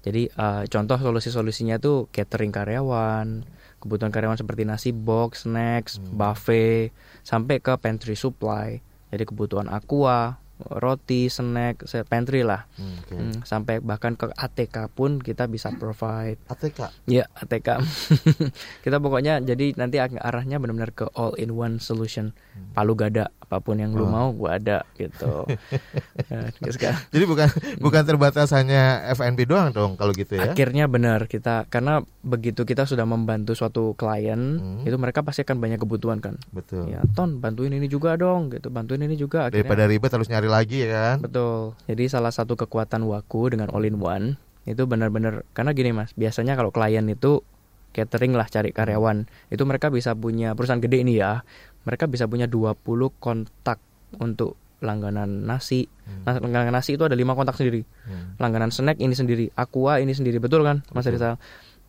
Jadi eh, contoh solusi-solusinya itu catering karyawan, kebutuhan karyawan seperti nasi box, snacks, Hmm. buffet, sampai ke pantry supply. Jadi kebutuhan aqua, roti, snack, pantry lah. Hmm, oke. Hmm, sampai bahkan ke ATK pun kita bisa provide. ATK. Ya, ATK. kita pokoknya jadi nanti ar- arahnya benar-benar ke all in one solution. Palu gada apa pun yang lu Oh. mau gua ada gitu. Nah, terus sekarang Jadi bukan bukan terbatas hanya FNB doang dong kalau gitu ya. akhirnya benar kita karena begitu kita sudah membantu suatu klien Hmm. itu mereka pasti akan banyak kebutuhan kan. Betul. Ya, ton bantuin ini juga dong gitu, bantuin ini juga akhirnya. Daripada ribet harus nyari lagi ya kan. Betul. Jadi salah satu kekuatan Waku dengan all in one itu benar-benar karena gini Mas, biasanya kalau klien itu catering lah cari karyawan, itu mereka bisa punya perusahaan gede ini ya. Mereka bisa punya 20 kontak untuk langganan nasi. Hmm. Nah, langganan nasi itu ada lima kontak sendiri. Hmm. Langganan snack ini sendiri, aqua ini sendiri, betul kan Mas. Rizal?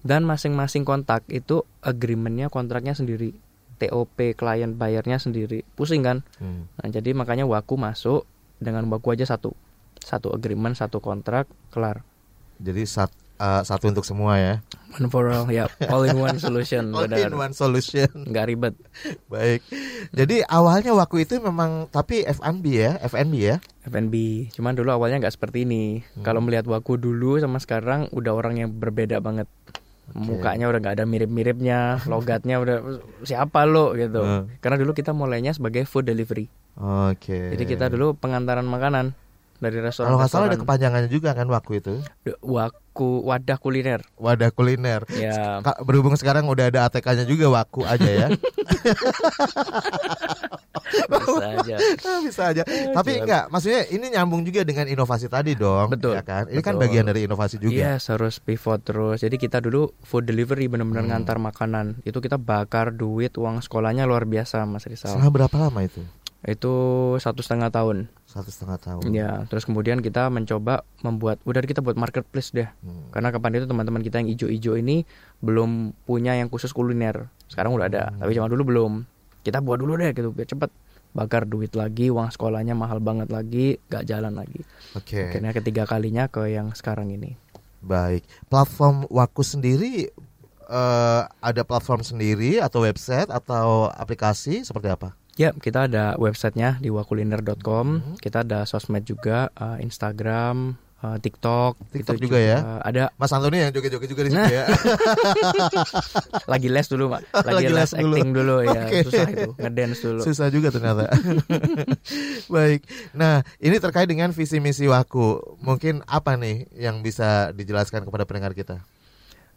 Dan masing-masing kontak itu agreementnya kontraknya sendiri. TOP klien bayarnya sendiri. Pusing kan? Hmm. Nah, jadi makanya Waku masuk dengan Waku aja satu. Satu agreement, satu kontrak, kelar. Jadi sat- uh, satu untuk semua ya. One for all, ya. All in one solution, All benar. in one solution. Nggak ribet. Baik. Jadi awalnya waktu itu memang tapi F&B ya, F&B ya. F&B. Cuman dulu awalnya nggak seperti ini. Hmm. Kalau melihat Waku dulu sama sekarang udah orang yang berbeda banget. Mukanya udah nggak ada mirip-miripnya, logatnya udah siapa lo gitu. Hmm. Karena dulu kita mulainya sebagai food delivery. Oke. Jadi kita dulu pengantaran makanan dari restoran. kalau nggak salah ada kepanjangannya juga kan waktu itu. Waku wadah kuliner. Wadah kuliner. Ya. Berhubung sekarang udah ada ATK-nya juga waku aja ya. Bisa aja. Bisa aja. Tapi enggak, maksudnya ini nyambung juga dengan inovasi tadi dong. Betul, Ya kan? Ini kan betul. bagian dari inovasi juga. Iya, harus pivot terus. Jadi kita dulu food delivery benar-benar Hmm. ngantar makanan. Itu kita bakar duit uang sekolahnya luar biasa, Mas Rizal. Selama berapa lama itu? Itu satu setengah tahun. Satu setengah tahun. Ya, terus kemudian kita mencoba membuat, udah kita buat marketplace deh. Hmm. Karena kapan itu teman-teman kita yang ijo-ijo ini belum punya yang khusus kuliner. Sekarang udah ada, Hmm. tapi zaman dulu belum. Kita buat dulu deh gitu biar cepet. Bakar duit lagi, uang sekolahnya mahal banget lagi, gak jalan lagi. Oke. Akhirnya ketiga kalinya ke yang sekarang ini. Baik. Platform Waku sendiri eh, ada platform sendiri atau website atau aplikasi seperti apa? Ya, kita ada websitenya di wakuliner.com. Hmm. Kita ada sosmed juga, eh, Instagram, eh, TikTok. TikTok Itu juga ya? Ada Mas Antoni yang joget-joget juga di Nah. ya. lagi les dulu, Pak. Lagi, Lagi les les, dulu. acting dulu ya. Susah itu, ngedance dulu. Susah juga ternyata. Baik. Nah, ini terkait dengan visi misi Waku. Mungkin apa nih yang bisa dijelaskan kepada pendengar kita?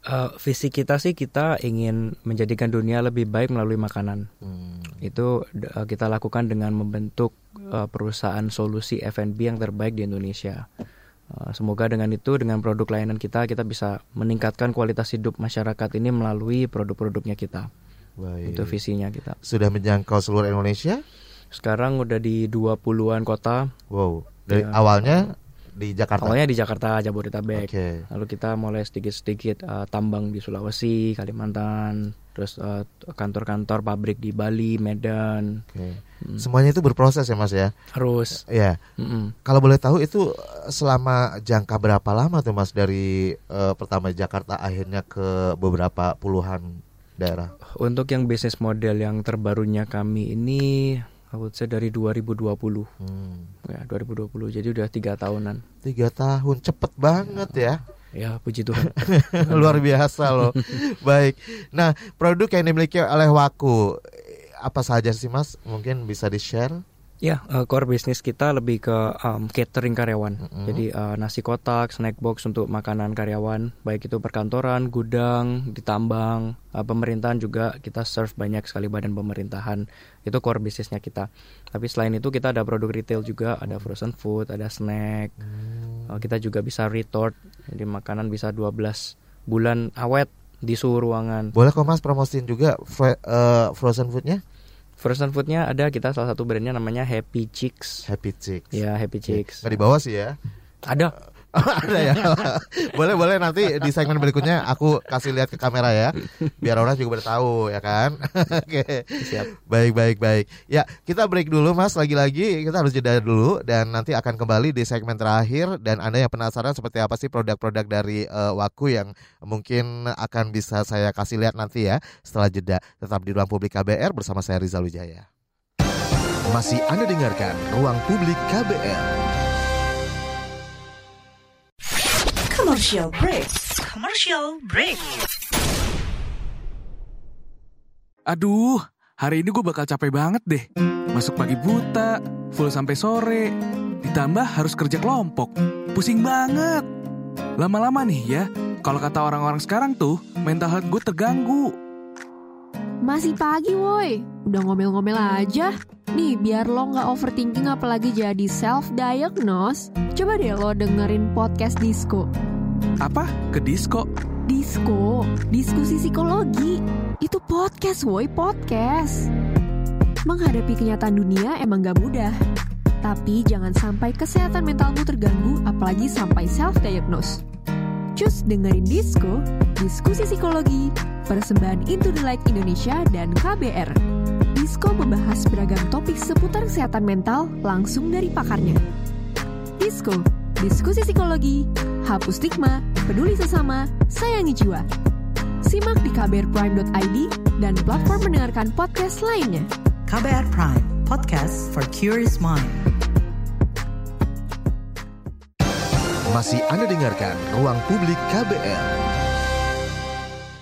Eh, visi kita sih kita ingin menjadikan dunia lebih baik melalui makanan. Hmm. Itu eh, kita lakukan dengan membentuk eh, perusahaan solusi F&B yang terbaik di Indonesia. Eh, semoga dengan itu dengan produk layanan kita kita bisa meningkatkan kualitas hidup masyarakat ini melalui produk-produknya kita. Baik. Itu visinya kita. Sudah menjangkau seluruh Indonesia? Sekarang udah di 20-an kota. Wow. Dari Ya. awalnya di Jakarta. Awalnya di Jakarta, Jabodetabek. Oke. Lalu kita mulai sedikit-sedikit eh, tambang di Sulawesi, Kalimantan, terus eh, kantor-kantor pabrik di Bali, Medan. Oke. Hmm. Semuanya itu berproses ya Mas ya. Harus. Ya. mm-mm. Kalau boleh tahu itu eh, selama jangka berapa lama tuh Mas dari eh, pertama Jakarta akhirnya ke beberapa puluhan daerah? Untuk yang bisnis model yang terbarunya kami ini, I would say dari 2020. Hmm. Ya, 2020. Jadi udah tiga tahunan. Tiga tahun cepet banget ya. Ya, puji Tuhan. Luar biasa loh. Baik. Nah, produk yang dimiliki oleh Waku apa saja sih Mas? Mungkin bisa di-share? Ya, eh, core bisnis kita lebih ke um, catering karyawan. Mm-mm. Jadi eh, nasi kotak, snack box untuk makanan karyawan, baik itu perkantoran, gudang, di tambang, eh, pemerintahan juga kita serve banyak sekali badan pemerintahan. Itu core bisnisnya kita. Tapi selain itu kita ada produk retail juga, ada frozen food, ada snack. Eh, kita juga bisa retort. Jadi makanan bisa 12 bulan awet di suhu ruangan. Boleh kok Mas promosiin juga eh, frozen foodnya? Frozen foodnya ada kita salah satu brandnya namanya Happy Chicks. Happy Chicks. Ya Happy Chicks. Nggak di bawah sih ya. Ada ada ya. boleh boleh nanti di segmen berikutnya aku kasih lihat ke kamera ya, biar orang juga bertahu ya kan. Oke. Siap. Baik baik baik. Ya kita break dulu mas. Lagi-lagi kita harus jeda dulu dan nanti akan kembali di segmen terakhir. Dan anda yang penasaran seperti apa sih produk-produk dari uh, Waku yang mungkin akan bisa saya kasih lihat nanti ya setelah jeda. Tetap di ruang publik KBR bersama saya Rizal Wijaya. Masih anda dengarkan ruang publik KBR. Commercial break. Commercial break. Aduh, hari ini gue bakal capek banget deh. Masuk pagi buta, full sampai sore. Ditambah harus kerja kelompok. Pusing banget. Lama-lama nih ya, kalau kata orang-orang sekarang tuh, mental health gue terganggu. Masih pagi woi, udah ngomel-ngomel aja. Nih, biar lo nggak overthinking apalagi jadi self-diagnose, coba deh lo dengerin podcast Disco. Apa? Ke disco? Disco, diskusi psikologi. Itu podcast woi, podcast. Menghadapi kenyataan dunia emang gak mudah. Tapi jangan sampai kesehatan mentalmu terganggu apalagi sampai self-diagnose. Cus dengerin Disco, diskusi psikologi, persembahan Into the Light Indonesia dan KBR. Disco membahas beragam topik seputar kesehatan mental langsung dari pakarnya. Disco, diskusi psikologi, hapus stigma, peduli sesama, sayangi jiwa. Simak di kbrprime.id dan platform mendengarkan podcast lainnya. KBR Prime, podcast for curious mind. Masih Anda dengarkan Ruang Publik KBR.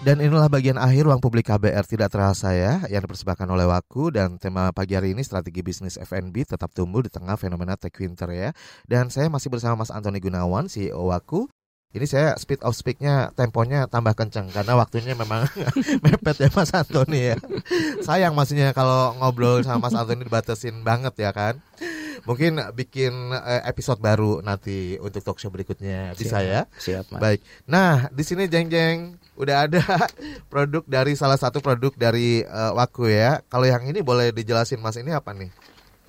Dan inilah bagian akhir Ruang Publik KBR tidak terasa ya yang dipersembahkan oleh Waku dan tema pagi hari ini strategi bisnis FNB tetap tumbuh di tengah fenomena tech winter ya. Dan saya masih bersama Mas Antoni Gunawan CEO Waku. Ini saya speed of speaknya temponya tambah kencang karena waktunya memang mepet ya Mas Antoni ya. Sayang maksudnya kalau ngobrol sama Mas Antoni dibatasin banget ya kan mungkin bikin eh, episode baru nanti untuk talk show berikutnya bisa Siap, ya. Siap, Mas. Baik. Nah, di sini jeng jeng udah ada produk dari salah satu produk dari eh, Waku ya. Kalau yang ini boleh dijelasin Mas ini apa nih?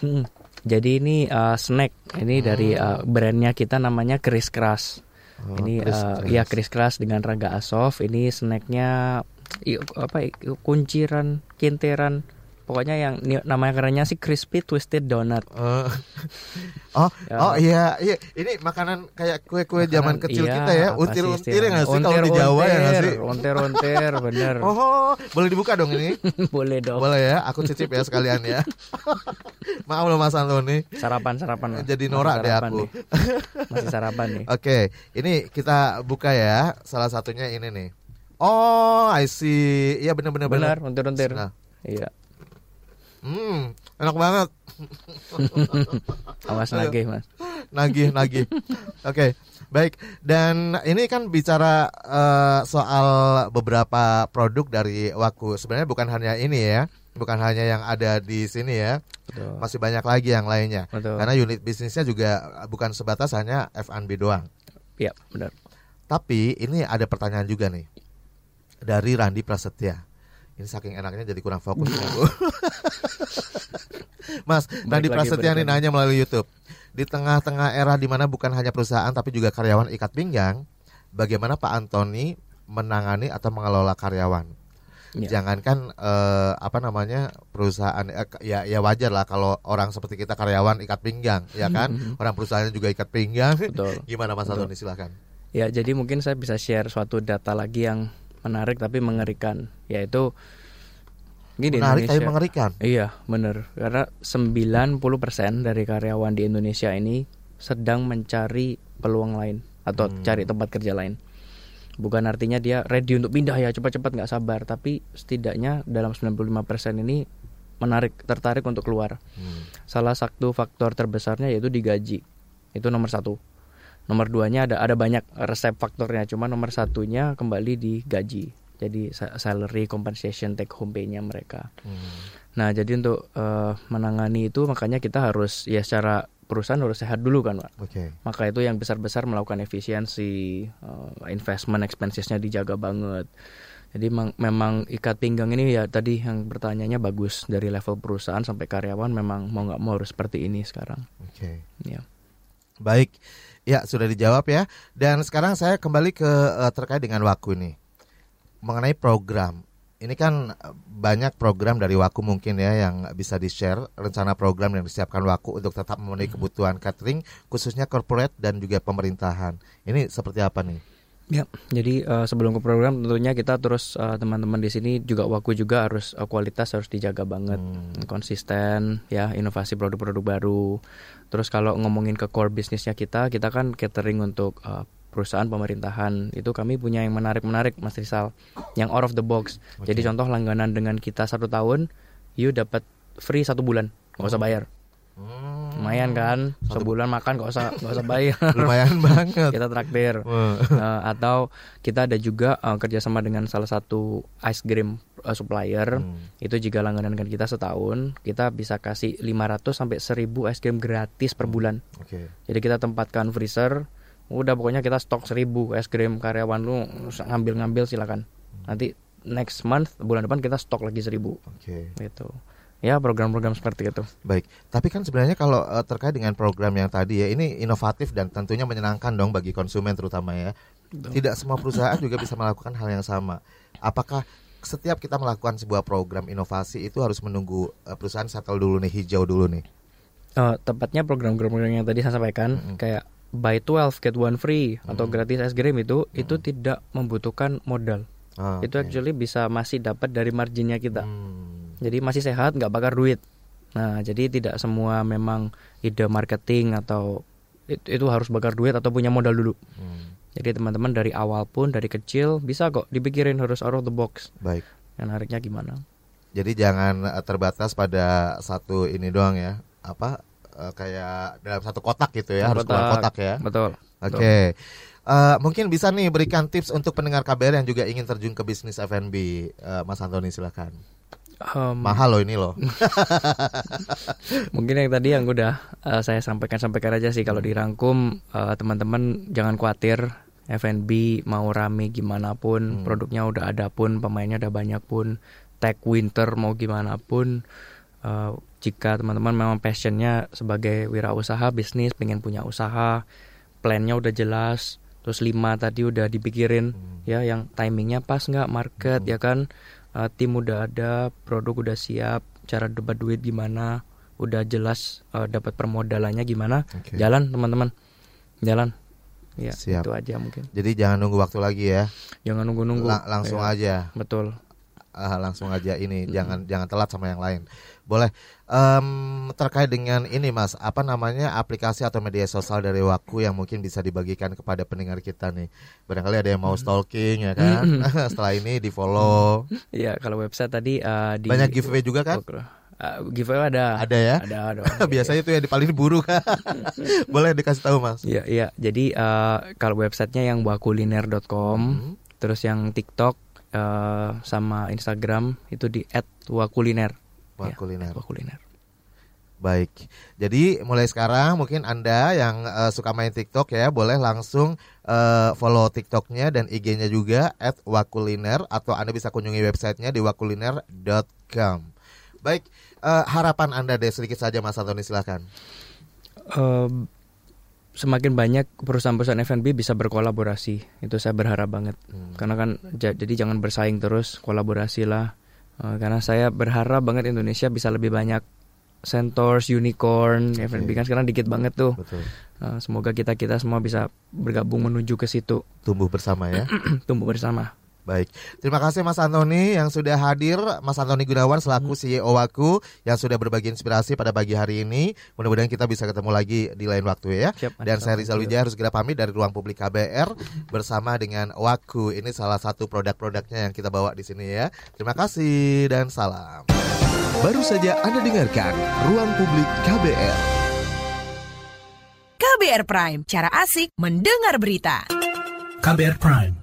Mm. Jadi ini uh, snack. Ini dari uh, brandnya kita namanya Chris Crush. Oh, ini Chris uh, Crush. ya Chris Crush dengan raga asof. Ini snacknya apa kunciran, kinteran. Pokoknya yang namanya kerennya sih crispy twisted donut. Eh, oh, Ya. oh iya, iya. Ini makanan kayak kue-kue zaman kecil iya, kita ya, untir-untir nggak sih kalau di Jawa ya nggak sih? Onter-onter, bener. Oh, boleh dibuka dong ini? Boleh dong. Boleh ya, aku cicip ya sekalian ya. Maaf loh Mas Antoni. Sarapan-sarapan. Mas. Jadi norak deh sarapan aku. nih. Masih sarapan nih. Oke, ini kita buka ya. Salah satunya ini nih. Oh, I see. Iya benar-benar Benar, onter-onter. Nah. Iya. Hmm, enak banget. Awas nagih, Mas. Nagih, nagih. Oke, baik. Dan ini kan bicara eh, soal beberapa produk dari Waku. Sebenarnya bukan hanya ini ya, bukan hanya yang ada di sini ya. Betul. Masih banyak lagi yang lainnya. Betul. Karena unit bisnisnya juga bukan sebatas hanya F&B doang. Iya, benar. Tapi ini ada pertanyaan juga nih dari Randi Prasetya. Ini saking enaknya jadi kurang fokus aku. Mas, Randi lagi, Prasetya nih nanya melalui YouTube. Di tengah-tengah era di mana bukan hanya perusahaan tapi juga karyawan ikat pinggang, bagaimana Pak Antoni menangani atau mengelola karyawan? Iya. Jangankan eh, apa namanya perusahaan eh, ya ya wajar lah kalau orang seperti kita karyawan ikat pinggang, ya kan? Orang perusahaan juga ikat pinggang. Betul. Gimana Mas. Antoni silahkan. Ya, jadi mungkin saya bisa share suatu data lagi yang menarik tapi mengerikan, yaitu ini di Menarik tapi Indonesia. mengerikan. Iya, benar. Karena 90% dari karyawan di Indonesia ini sedang mencari peluang lain atau Hmm. cari tempat kerja lain. Bukan artinya dia ready untuk pindah ya cepat-cepat nggak sabar, tapi setidaknya dalam 95% ini menarik tertarik untuk keluar. Hmm. Salah satu faktor terbesarnya yaitu digaji. Itu nomor satu. Nomor duanya ada ada banyak resep faktornya, cuma nomor satunya kembali di gaji. Jadi sa- salary compensation take home pay-nya mereka. Hmm. Nah, jadi untuk eh, menangani itu makanya kita harus ya secara perusahaan harus sehat dulu kan, Pak. Oke. Maka itu yang besar-besar melakukan efisiensi, eh, investment expensesnya dijaga banget. Jadi memang, ikat pinggang ini ya tadi yang bertanyanya bagus dari level perusahaan sampai karyawan memang mau nggak mau harus seperti ini sekarang. Oke. Ya. Baik, ya sudah dijawab ya. Dan sekarang saya kembali ke uh, terkait dengan Waku ini mengenai program. Ini kan eh, banyak program dari Waku mungkin ya yang bisa di-share rencana program yang disiapkan Waku untuk tetap memenuhi kebutuhan catering khususnya corporate dan juga pemerintahan. Ini seperti apa nih? Ya, jadi uh, sebelum ke program tentunya kita terus uh, teman-teman di sini juga Waku juga harus uh, kualitas harus dijaga banget, hmm. konsisten ya, inovasi produk-produk baru. Terus kalau ngomongin ke core bisnisnya kita, kita kan catering untuk uh, perusahaan pemerintahan itu kami punya yang menarik-menarik Mas Rizal yang out of the box okay. jadi contoh langganan dengan kita satu tahun you dapat free satu bulan nggak usah bayar Hmm. Lumayan kan, sebulan makan gak usah gak usah bayar. Lumayan banget. kita traktir. uh, atau kita ada juga uh, kerjasama dengan salah satu ice cream uh, supplier. Hmm. Itu jika langganan dengan kita setahun, kita bisa kasih 500 sampai 1000 ice cream gratis per bulan. Okay. Jadi kita tempatkan freezer udah pokoknya kita stok seribu es krim karyawan lu ngambil-ngambil silakan nanti next month bulan depan kita stok lagi seribu oke okay. gitu ya program-program seperti itu baik tapi kan sebenarnya kalau uh, terkait dengan program yang tadi ya ini inovatif dan tentunya menyenangkan dong bagi konsumen terutama ya Betul. tidak semua perusahaan juga bisa melakukan hal yang sama apakah setiap kita melakukan sebuah program inovasi itu harus menunggu uh, perusahaan settle dulu nih hijau dulu nih uh, tepatnya program-program yang tadi saya sampaikan mm -hmm. kayak buy 12 get one free hmm. atau gratis es krim itu hmm. itu tidak membutuhkan modal. Oh, itu okay. actually bisa masih dapat dari marginnya kita. Hmm. Jadi masih sehat, nggak bakar duit. Nah, jadi tidak semua memang ide marketing atau itu, itu harus bakar duit atau punya modal dulu. Hmm. Jadi teman-teman dari awal pun dari kecil bisa kok dipikirin harus out of the box. Baik. Yang nariknya gimana? Jadi jangan eh, terbatas pada satu ini doang ya. Apa uh, kayak dalam satu kotak gitu ya, harus keluar kotak ya. Betul. Oke. Okay. Uh, eh, mungkin bisa nih berikan tips untuk pendengar KBR yang juga ingin terjun ke bisnis F&B. Uh, Mas Antoni silakan. Um, Mahal loh ini loh. mungkin yang tadi yang udah uh, saya sampaikan sampaikan aja sih kalau dirangkum uh, teman-teman jangan khawatir F&B mau rame gimana pun hmm. produknya udah ada pun pemainnya udah banyak pun tag winter mau gimana pun uh, jika teman-teman memang passionnya sebagai wirausaha bisnis pengen punya usaha plannya udah jelas terus lima tadi udah dipikirin hmm. ya yang timingnya pas nggak market hmm. ya kan uh, tim udah ada produk udah siap cara dapat duit gimana udah jelas uh, dapat permodalannya gimana. Okay. jalan teman-teman. Jalan. Ya siap. itu aja mungkin. Jadi jangan nunggu waktu lagi ya. Jangan nunggu-nunggu. La langsung ya, aja. Betul. Uh, langsung aja ini. Hmm. jangan jangan telat sama yang lain. Boleh um, terkait dengan ini mas apa namanya aplikasi atau media sosial dari Waku yang mungkin bisa dibagikan kepada pendengar kita nih barangkali ada yang mau hmm. stalking ya kan hmm. setelah ini di follow ya kalau website tadi uh, di banyak giveaway juga kan Uh, giveaway ada. Ada ya? Ada, ada. Biasanya itu yang paling buru kan. Boleh dikasih tahu, Mas? Iya, iya. Jadi uh, kalau websitenya yang wakuliner.com, hmm. terus yang TikTok uh, sama Instagram itu di @wakuliner. Wakuliner. Ya, wakuliner. Baik, jadi mulai sekarang mungkin anda yang uh, suka main TikTok ya boleh langsung uh, follow TikToknya dan IG-nya juga @wakuliner atau anda bisa kunjungi websitenya di wakuliner.com. Baik, uh, harapan anda deh sedikit saja Mas Antoni silahkan. Uh, semakin banyak perusahaan-perusahaan F&B bisa berkolaborasi itu saya berharap banget hmm. karena kan jadi jangan bersaing terus kolaborasi lah uh, karena saya berharap banget Indonesia bisa lebih banyak Centaurs, Unicorn, okay. F&B kan sekarang dikit banget tuh. Betul. Uh, semoga kita kita semua bisa bergabung menuju ke situ. Tumbuh bersama ya. Tumbuh bersama. Baik, terima kasih Mas Antoni yang sudah hadir, Mas Antoni Gunawan selaku hmm. CEO Waku yang sudah berbagi inspirasi pada pagi hari ini. Mudah-mudahan kita bisa ketemu lagi di lain waktu ya. Siap, Dan saya Rizal Wijaya harus segera pamit dari ruang publik KBR bersama dengan Waku. Ini salah satu produk-produknya yang kita bawa di sini ya. Terima kasih dan salam. Baru saja Anda dengarkan Ruang Publik KBR. KBR Prime, cara asik mendengar berita. KBR Prime